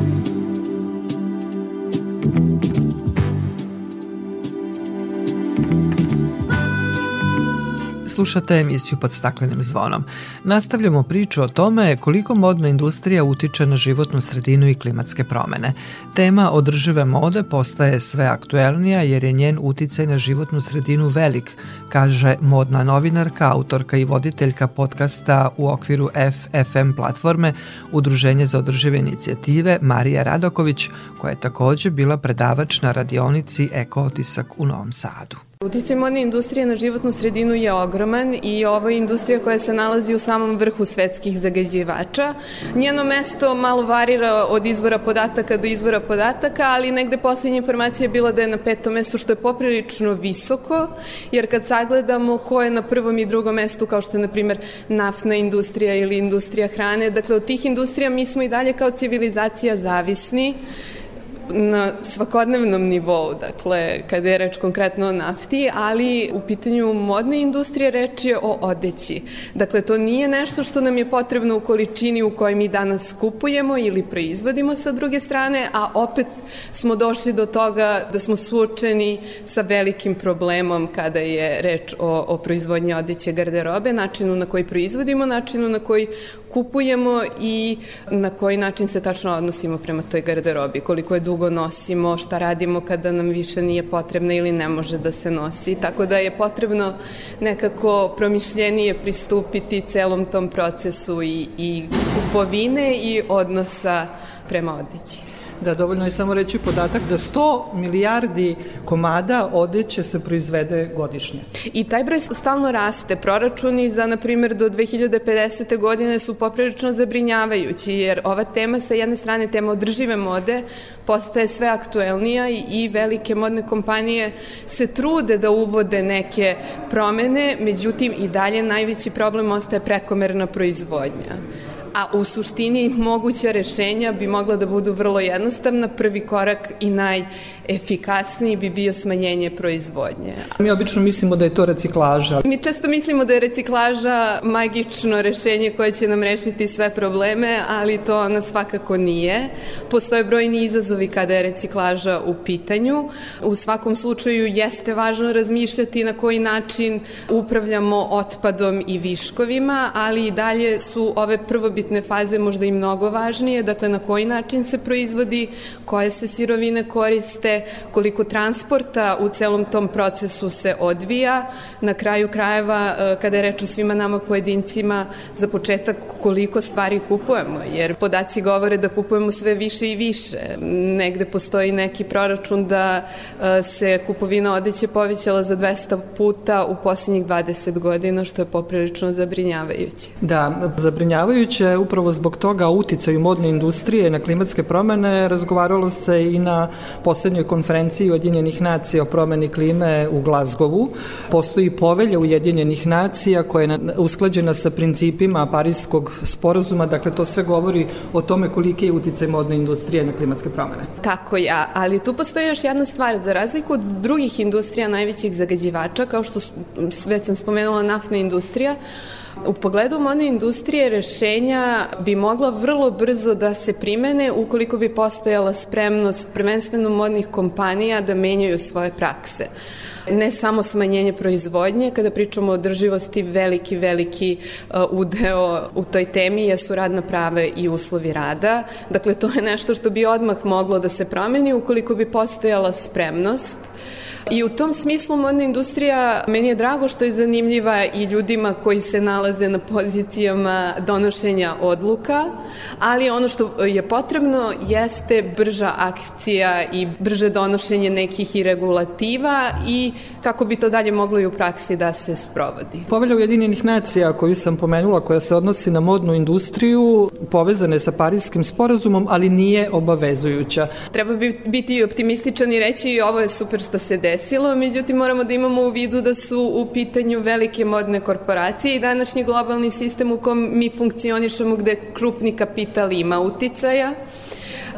Slušate emisiju pod staklenim zvonom. Nastavljamo priču o tome koliko modna industrija utiče na životnu sredinu i klimatske promene. Tema održive mode postaje sve aktuelnija jer je njen uticaj na životnu sredinu velik, kaže modna novinarka, autorka i voditeljka podcasta u okviru FFM platforme Udruženje za održive inicijative Marija Radoković, koja je takođe bila predavač na radionici Eko otisak u Novom Sadu. Uticaj modne industrije na životnu sredinu je ogroman i ovo je industrija koja se nalazi u samom vrhu svetskih zagađivača. Njeno mesto malo varira od izvora podataka do izvora podataka, ali negde poslednja informacija je bila da je na petom mestu, što je poprilično visoko, jer kad sagledamo ko je na prvom i drugom mestu, kao što je, na primer, naftna industrija ili industrija hrane, dakle, od tih industrija mi smo i dalje kao civilizacija zavisni, na svakodnevnom nivou, dakle, kada je reč konkretno o nafti, ali u pitanju modne industrije reč je o odeći. Dakle, to nije nešto što nam je potrebno u količini u kojoj mi danas kupujemo ili proizvodimo sa druge strane, a opet smo došli do toga da smo suočeni sa velikim problemom kada je reč o, o proizvodnji odeće garderobe, načinu na koji proizvodimo, načinu na koji kupujemo i na koji način se tačno odnosimo prema toj garderobi, koliko je dugo nosimo, šta radimo kada nam više nije potrebna ili ne može da se nosi. Tako da je potrebno nekako promišljenije pristupiti celom tom procesu i, i kupovine i odnosa prema odeći. Da, dovoljno je samo reći podatak da 100 milijardi komada odeće se proizvede godišnje. I taj broj stalno raste. Proračuni za, na primjer, do 2050. godine su poprilično zabrinjavajući, jer ova tema sa jedne strane, tema održive mode, postaje sve aktuelnija i, velike modne kompanije se trude da uvode neke promene, međutim i dalje najveći problem ostaje prekomerna proizvodnja a u suštini moguća rešenja bi mogla da budu vrlo jednostavna. Prvi korak i najefikasniji bi bio smanjenje proizvodnje. Mi obično mislimo da je to reciklaža. Mi često mislimo da je reciklaža magično rešenje koje će nam rešiti sve probleme, ali to ona svakako nije. Postoje brojni izazovi kada je reciklaža u pitanju. U svakom slučaju jeste važno razmišljati na koji način upravljamo otpadom i viškovima, ali i dalje su ove prvobitne faze možda i mnogo važnije, dakle na koji način se proizvodi, koje se sirovine koriste, koliko transporta u celom tom procesu se odvija, na kraju krajeva e, kada je reč o svima nama pojedincima, za početak koliko stvari kupujemo, jer podaci govore da kupujemo sve više i više. Negde postoji neki proračun da e, se kupovina odeće povećala za 200 puta u posljednjih 20 godina, što je poprilično zabrinjavajuće. Da, zabrinjavajuće upravo zbog toga uticaju modne industrije na klimatske promene razgovaralo se i na poslednjoj konferenciji Ujedinjenih nacija o promeni klime u Glazgovu. Postoji povelja Ujedinjenih nacija koja je usklađena sa principima Parijskog sporazuma, dakle to sve govori o tome koliki je uticaj modne industrije na klimatske promene. Tako ja, ali tu postoji još jedna stvar, za razliku od drugih industrija najvećih zagađivača, kao što već sam spomenula naftna industrija, U pogledu modne industrije rešenja bi mogla vrlo brzo da se primene ukoliko bi postojala spremnost prvenstveno modnih kompanija da menjaju svoje prakse ne samo smanjenje proizvodnje, kada pričamo o održivosti, veliki, veliki uh, udeo u toj temi jesu radna prave i uslovi rada. Dakle, to je nešto što bi odmah moglo da se promeni ukoliko bi postojala spremnost I u tom smislu modna industrija meni je drago što je zanimljiva i ljudima koji se nalaze na pozicijama donošenja odluka, ali ono što je potrebno jeste brža akcija i brže donošenje nekih i regulativa i kako bi to dalje moglo i u praksi da se sprovodi. Povelja Ujedinjenih nacija koju sam pomenula, koja se odnosi na modnu industriju, povezane sa Parijskim sporazumom, ali nije obavezujuća. Treba bi biti optimističan i reći ovo je super što se desi desilo, međutim moramo da imamo u vidu da su u pitanju velike modne korporacije i današnji globalni sistem u kom mi funkcionišemo gde krupni kapital ima uticaja.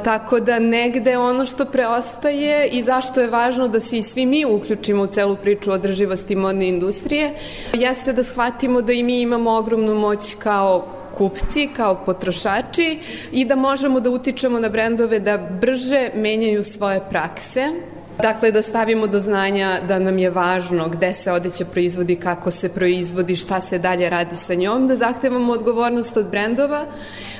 Tako da negde ono što preostaje i zašto je važno da se i svi mi uključimo u celu priču održivosti modne industrije, jeste da shvatimo da i mi imamo ogromnu moć kao kupci, kao potrošači i da možemo da utičemo na brendove da brže menjaju svoje prakse Dakle, da stavimo do znanja da nam je važno gde se odeća proizvodi, kako se proizvodi, šta se dalje radi sa njom, da zahtevamo odgovornost od brendova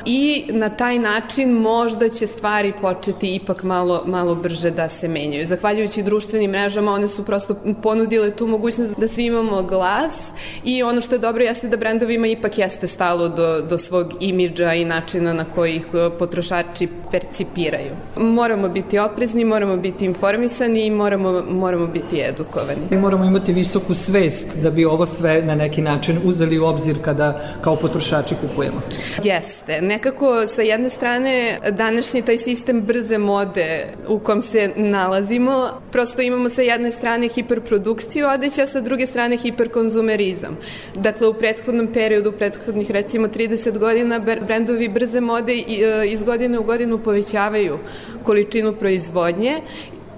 i na taj način možda će stvari početi ipak malo, malo brže da se menjaju. Zahvaljujući društvenim mrežama, one su prosto ponudile tu mogućnost da svi imamo glas i ono što je dobro jeste da brendovima ipak jeste stalo do, do svog imidža i načina na koji ih potrošači percipiraju. Moramo biti oprezni, moramo biti informisani i moramo, moramo biti edukovani. Mi moramo imati visoku svest da bi ovo sve na neki način uzeli u obzir kada kao potrošači kupujemo. Jeste. Ne nekako sa jedne strane današnji taj sistem brze mode u kom se nalazimo, prosto imamo sa jedne strane hiperprodukciju odeća, sa druge strane hiperkonzumerizam. Dakle, u prethodnom periodu, u prethodnih recimo 30 godina, brendovi brze mode e, iz godine u godinu povećavaju količinu proizvodnje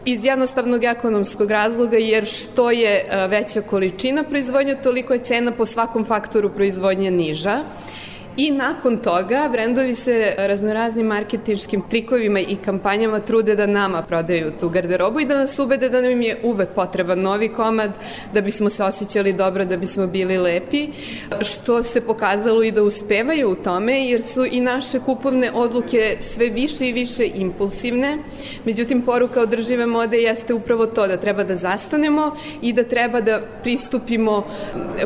iz jednostavnog ekonomskog razloga, jer što je e, veća količina proizvodnje, toliko je cena po svakom faktoru proizvodnje niža. I nakon toga brendovi se raznoraznim marketinškim trikovima i kampanjama trude da nama prodaju tu garderobu i da nas ubede da nam je uvek potreban novi komad, da bismo se osjećali dobro, da bismo bili lepi, što se pokazalo i da uspevaju u tome, jer su i naše kupovne odluke sve više i više impulsivne. Međutim, poruka održive mode jeste upravo to, da treba da zastanemo i da treba da pristupimo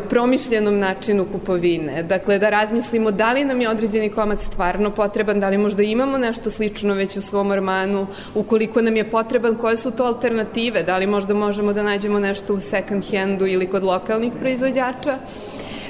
promišljenom načinu kupovine. Dakle, da razmislimo da li nam je određeni komad stvarno potreban, da li možda imamo nešto slično već u svom ormanu, ukoliko nam je potreban, koje su to alternative, da li možda možemo da nađemo nešto u second handu ili kod lokalnih proizvođača.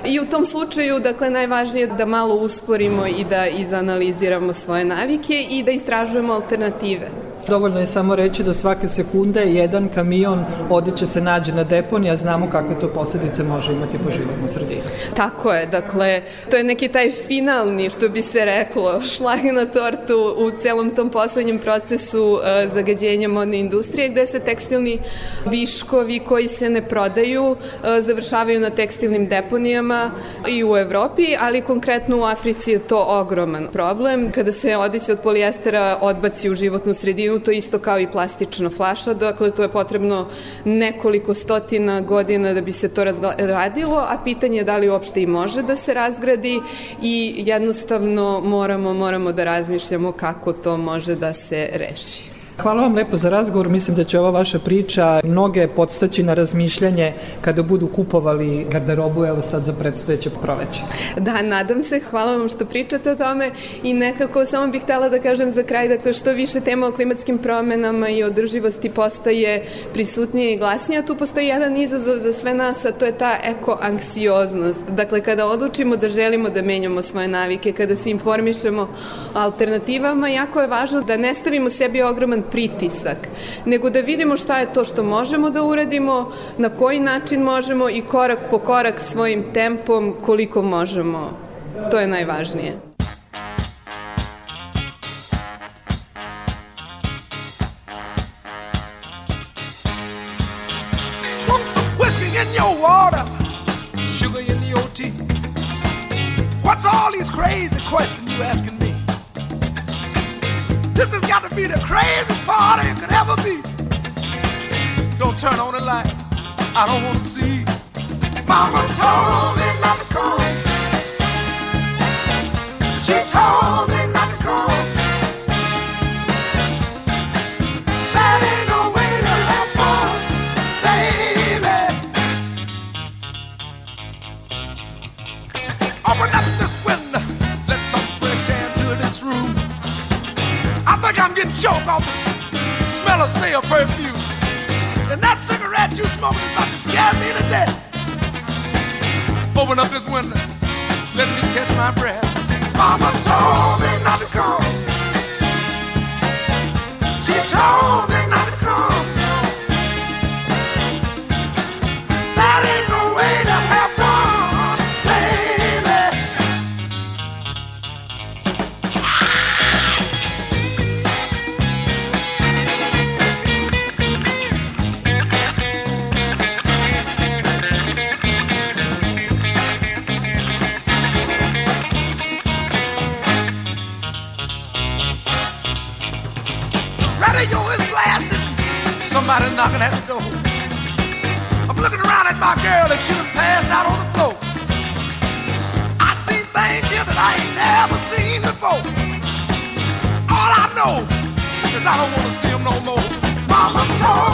I u tom slučaju, dakle, najvažnije je da malo usporimo i da izanaliziramo svoje navike i da istražujemo alternative. Dovoljno je samo reći da svake sekunde jedan kamion odeće se nađe na deponi, a znamo kakve to posledice može imati po životnu sredinu. Tako je, dakle, to je neki taj finalni, što bi se reklo, šlag na tortu u celom tom poslednjem procesu uh, zagađenja modne industrije, gde se tekstilni viškovi koji se ne prodaju uh, završavaju na tekstilnim deponijama i u Evropi, ali konkretno u Africi je to ogroman problem. Kada se odeća od polijestera odbaci u životnu sredinu, to isto kao i plastična flaša, dakle to je potrebno nekoliko stotina godina da bi se to radilo, a pitanje je da li uopšte i može da se razgradi i jednostavno moramo, moramo da razmišljamo kako to može da se reši. Hvala vam lepo za razgovor. Mislim da će ova vaša priča mnoge podstaći na razmišljanje kada budu kupovali garderobu, evo sad za predstojeće proveće. Da, nadam se. Hvala vam što pričate o tome i nekako samo bih htela da kažem za kraj, dakle što više tema o klimatskim promenama i održivosti postaje prisutnije i glasnije, tu postoji jedan izazov za sve nas, a to je ta ekoanksioznost. Dakle, kada odlučimo da želimo da menjamo svoje navike, kada se informišemo alternativama, jako je važno da ne stavimo sebi ogroman pritisak, nego da vidimo šta je to što možemo da uradimo, na koji način možemo i korak po korak svojim tempom koliko možemo. To je najvažnije. What's all these crazy questions you asking me? This has got to be the craziest party could ever be. Don't turn on the light. I don't want to see. Mama told me not to go. She told me not to go. That ain't no way to have fun, baby. Open up this window, let some fresh air into this room. I think I'm getting choked off the smell of stale perfume. And that cigarette you smoking is about to scare me to death. Open up this window, let me catch my breath. Mama told me not to go. She told knocking at the door. I'm looking around at my girl and she done passed out on the floor. I seen things here that I ain't never seen before. All I know is I don't want to see them no more. Mama told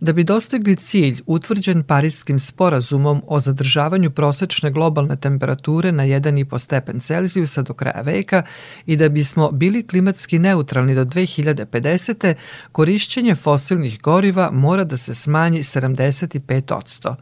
Da bi dostigli cilj utvrđen Parijskim sporazumom o zadržavanju prosečne globalne temperature na 1,5 stepen Celzijusa do kraja veka i da bismo bili klimatski neutralni do 2050. korišćenje fosilnih goriva mora da se smanji 75%.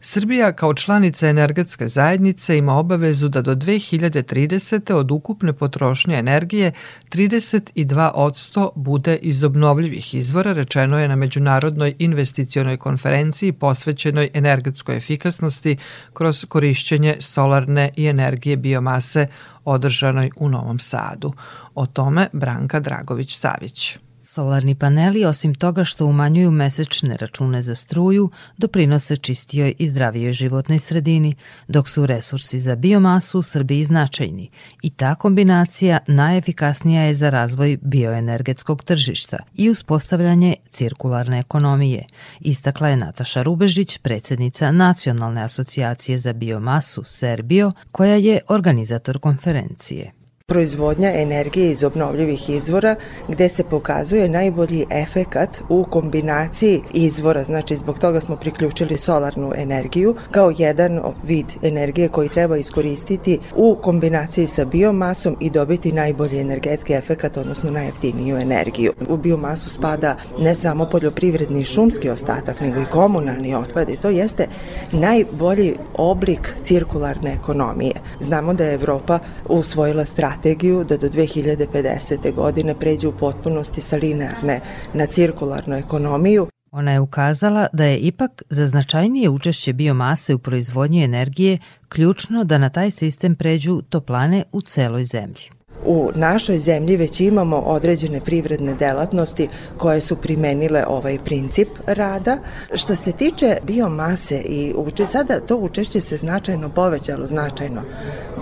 Srbija kao članica energetske zajednice ima obavezu da do 2030. od ukupne potrošnje energije 32% bude iz obnovljivih izvora, rečeno je na Međunarodnoj investicionoj konferenciji posvećenoj energetskoj efikasnosti kroz korišćenje solarne i energije biomase održanoj u Novom Sadu. O tome Branka Dragović-Savić. Solarni paneli, osim toga što umanjuju mesečne račune za struju, doprinose čistijoj i zdravijoj životnoj sredini, dok su resursi za biomasu u Srbiji značajni. I ta kombinacija najefikasnija je za razvoj bioenergetskog tržišta i uspostavljanje cirkularne ekonomije, istakla je Nataša Rubežić, predsednica Nacionalne asocijacije za biomasu Serbio, koja je organizator konferencije proizvodnja energije iz obnovljivih izvora gde se pokazuje najbolji efekat u kombinaciji izvora, znači zbog toga smo priključili solarnu energiju kao jedan vid energije koji treba iskoristiti u kombinaciji sa biomasom i dobiti najbolji energetski efekat, odnosno najjeftiniju energiju. U biomasu spada ne samo poljoprivredni šumski ostatak, nego i komunalni otpad i to jeste najbolji oblik cirkularne ekonomije. Znamo da je Evropa usvojila strategiju strategiju da do 2050. godine pređe u potpunosti sa linearne na cirkularnu ekonomiju. Ona je ukazala da je ipak za značajnije učešće biomase u proizvodnji energije ključno da na taj sistem pređu toplane u celoj zemlji u našoj zemlji već imamo određene privredne delatnosti koje su primenile ovaj princip rada. Što se tiče biomase i uče, sada to učešće se značajno povećalo, značajno.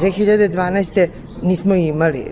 2012. nismo imali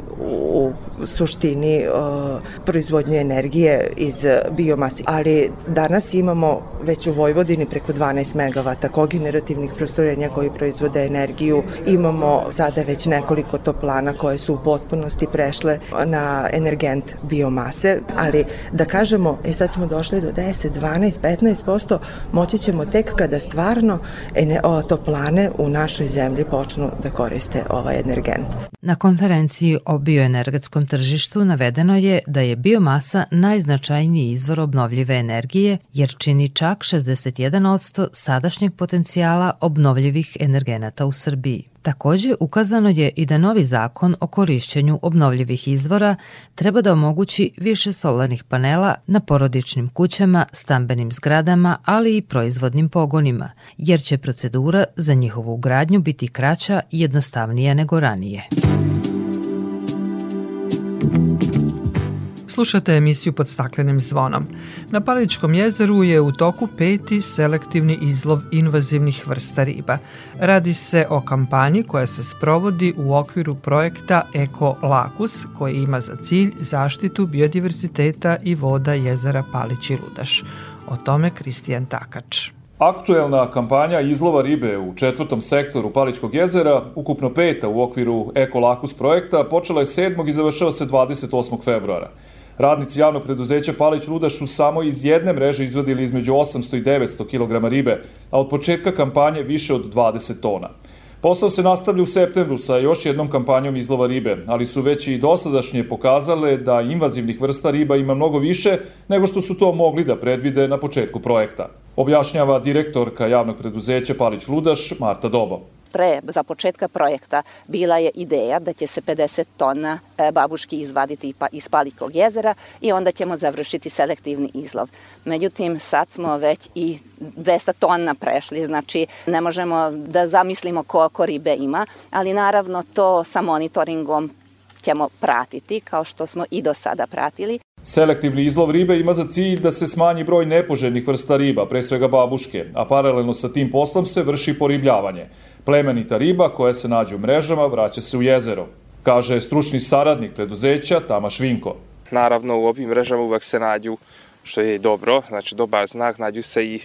u suštini uh, proizvodnju energije iz biomasi, ali danas imamo već u Vojvodini preko 12 megavata kogenerativnih prostorjenja koji proizvode energiju. Imamo sada već nekoliko toplana koje su u potpunosti prešle na energent biomase, ali da kažemo, e sad smo došli do 10, 12, 15%, moći ćemo tek kada stvarno ene, o, toplane u našoj zemlji počnu da koriste ovaj energent. Na konferenciji o bioenergetskom tržištu navedeno je da je biomasa najznačajniji izvor obnovljive energije jer čini čak 61% sadašnjeg potencijala obnovljivih energenata u Srbiji. Takođe, ukazano je i da novi zakon o korišćenju obnovljivih izvora treba da omogući više solarnih panela na porodičnim kućama, stambenim zgradama, ali i proizvodnim pogonima, jer će procedura za njihovu ugradnju biti kraća i jednostavnija nego ranije. Slušate emisiju pod staklenim zvonom. Na Paličkom jezeru je u toku peti selektivni izlov invazivnih vrsta riba. Radi se o kampanji koja se sprovodi u okviru projekta Eko Lakus, koji ima za cilj zaštitu biodiverziteta i voda jezera Palić i Rudaš. O tome Kristijan Takač. Aktuelna kampanja izlova ribe u četvrtom sektoru Paličkog jezera, ukupno peta u okviru Eko Lakus projekta, počela je 7. i završava se 28. februara. Radnici javnog preduzeća Palić Rudaš su samo iz jedne mreže izvadili između 800 i 900 kg ribe, a od početka kampanje više od 20 tona. Posao se nastavlja u septembru sa još jednom kampanjom izlova ribe, ali su već i dosadašnje pokazale da invazivnih vrsta riba ima mnogo više nego što su to mogli da predvide na početku projekta. Objašnjava direktorka javnog preduzeća Palić Ludaš Marta Dobo pre za početka projekta bila je ideja da će se 50 tona e, babuški izvaditi pa iz Palikog jezera i onda ćemo završiti selektivni izlov. Međutim, sad smo već i 200 tona prešli, znači ne možemo da zamislimo koliko ribe ima, ali naravno to sa monitoringom ćemo pratiti, kao što smo i do sada pratili. Selektivni izlov ribe ima za cilj da se smanji broj nepoželjnih vrsta riba, pre svega babuške, a paralelno sa tim poslom se vrši poribljavanje. Plemenita riba koja se nađe u mrežama vraća se u jezero, kaže stručni saradnik preduzeća Tama Švinko. Naravno u ovim mrežama uvek se nađu, što je dobro, znači dobar znak, nađu se i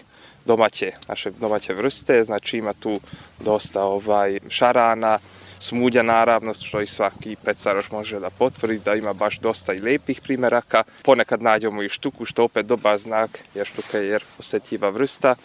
domaće, naše domaće vrste, znači ima tu dosta ovaj šarana, smulja naravno, što i svaki pecaroš može da potvrdi, da ima baš dosta i lepih primeraka. Ponekad nađemo i štuku, što opet dobar znak, jer štuka je osetljiva vrsta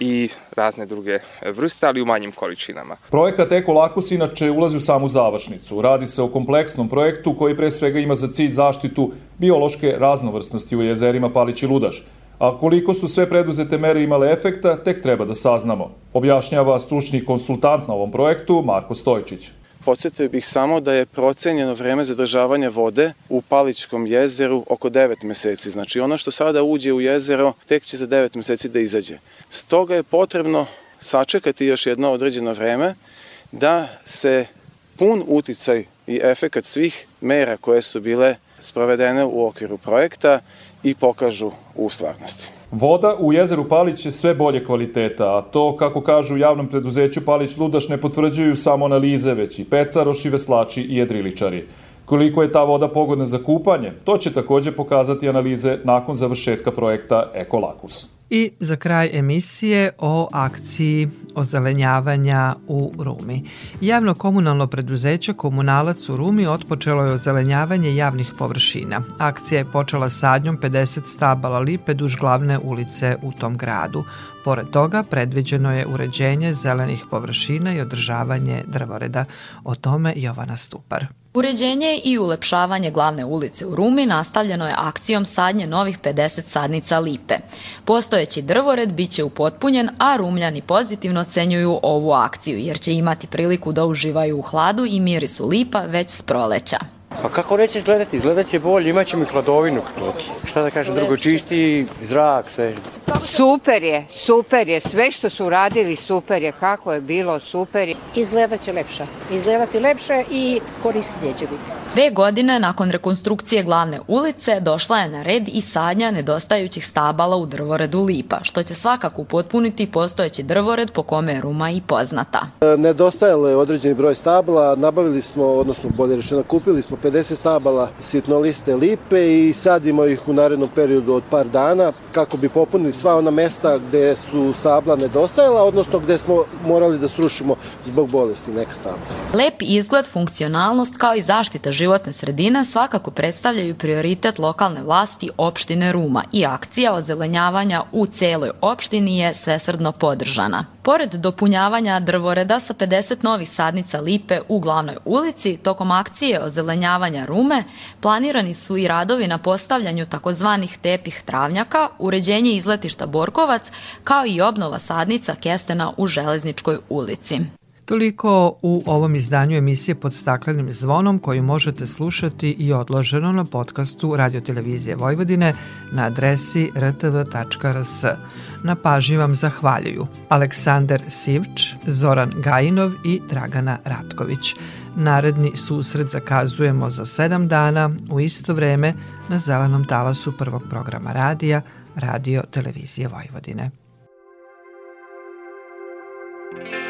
i razne druge vrste, ali u manjim količinama. Projekat Eko Lakus inače ulazi u samu završnicu. Radi se o kompleksnom projektu koji pre svega ima za cilj zaštitu biološke raznovrsnosti u jezerima Palić i Ludaš. A koliko su sve preduzete mere imale efekta, tek treba da saznamo. Objašnjava stručni konsultant na ovom projektu Marko Stojčić. Podsjetio bih samo da je procenjeno vreme zadržavanja vode u Paličkom jezeru oko 9 meseci. Znači ono što sada uđe u jezero tek će za 9 meseci da izađe. Stoga je potrebno sačekati još jedno određeno vreme da se pun uticaj i efekat svih mera koje su bile sprovedene u okviru projekta i pokažu u stvarnosti. Voda u jezeru Palić je sve bolje kvaliteta, a to, kako kažu u javnom preduzeću Palić Ludaš, ne potvrđuju samo analize, već i pecaroši, veslači i jedriličari. Koliko je ta voda pogodna za kupanje, to će takođe pokazati analize nakon završetka projekta Ekolakus. I za kraj emisije o akciji ozelenjavanja u Rumi. Javno komunalno preduzeće Komunalac u Rumi otpočelo je ozelenjavanje javnih površina. Akcija je počela sadnjom 50 stabala lipe duž glavne ulice u tom gradu. Pored toga, predviđeno je uređenje zelenih površina i održavanje drvoreda. O tome Jovana Stupar. Uređenje i ulepšavanje glavne ulice u Rumi nastavljeno je akcijom sadnje novih 50 sadnica lipe. Postojeći drvored biće upotpunjen, a Rumljani pozitivno ocenjuju ovu akciju jer će imati priliku da uživaju u hladu i mirisu lipa već s proleća. Pa kako neće izgledati? Izgledat će bolje, imat ćemo i hladovinu. Šta da kažem drugo, čisti zrak, sve. Super je, super je. Sve što su radili super je. Kako je bilo, super je. Izgledat će lepša. Izgledati lepše i korisnije će biti. Dve godine nakon rekonstrukcije glavne ulice došla je na red i sadnja nedostajućih stabala u drvoredu Lipa, što će svakako upotpuniti postojeći drvored po kome je Ruma i poznata. E, nedostajalo je određeni broj stabala, nabavili smo, odnosno bolje rečeno, kupili smo 50 stabala sitnoliste lipe i sadimo ih u narednom periodu od par dana kako bi popunili sva ona mesta gde su stabla nedostajala, odnosno gde smo morali da srušimo zbog bolesti neka stabla. Lep izgled, funkcionalnost kao i zaštita životne sredine svakako predstavljaju prioritet lokalne vlasti opštine Ruma i akcija ozelenjavanja u celoj opštini je svesrdno podržana. Pored dopunjavanja drvoreda sa 50 novih sadnica lipe u glavnoj ulici, tokom akcije ozelenjavanja Rume planirani su i radovi na postavljanju takozvanih tepih travnjaka, uređenje izletišta Borkovac, kao i obnova sadnica kestena u Železničkoj ulici. Toliko u ovom izdanju emisije pod staklenim zvonom koju možete slušati i odloženo na podcastu Radiotelevizije Vojvodine na adresi rtv.rs. Na pažnji vam zahvaljuju Aleksandar Sivč, Zoran Gajinov i Dragana Ratković. Naredni susret zakazujemo za sedam dana u isto vreme na zelenom talasu prvog programa radija Radio Televizije Vojvodine. you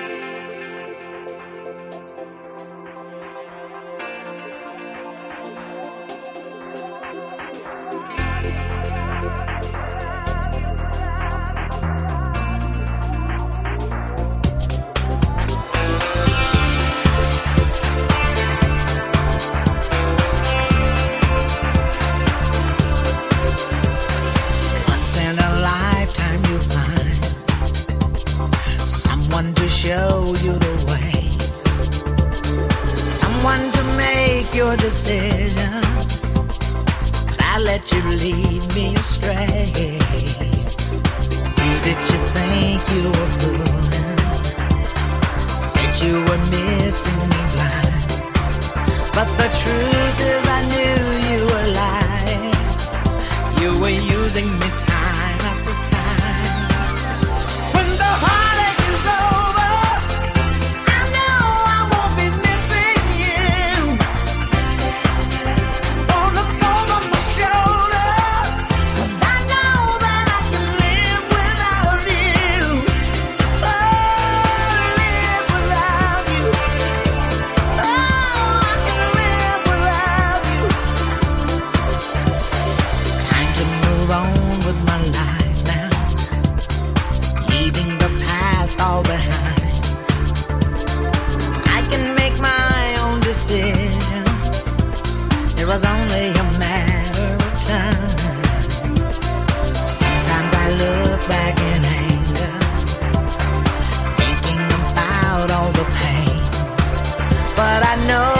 know.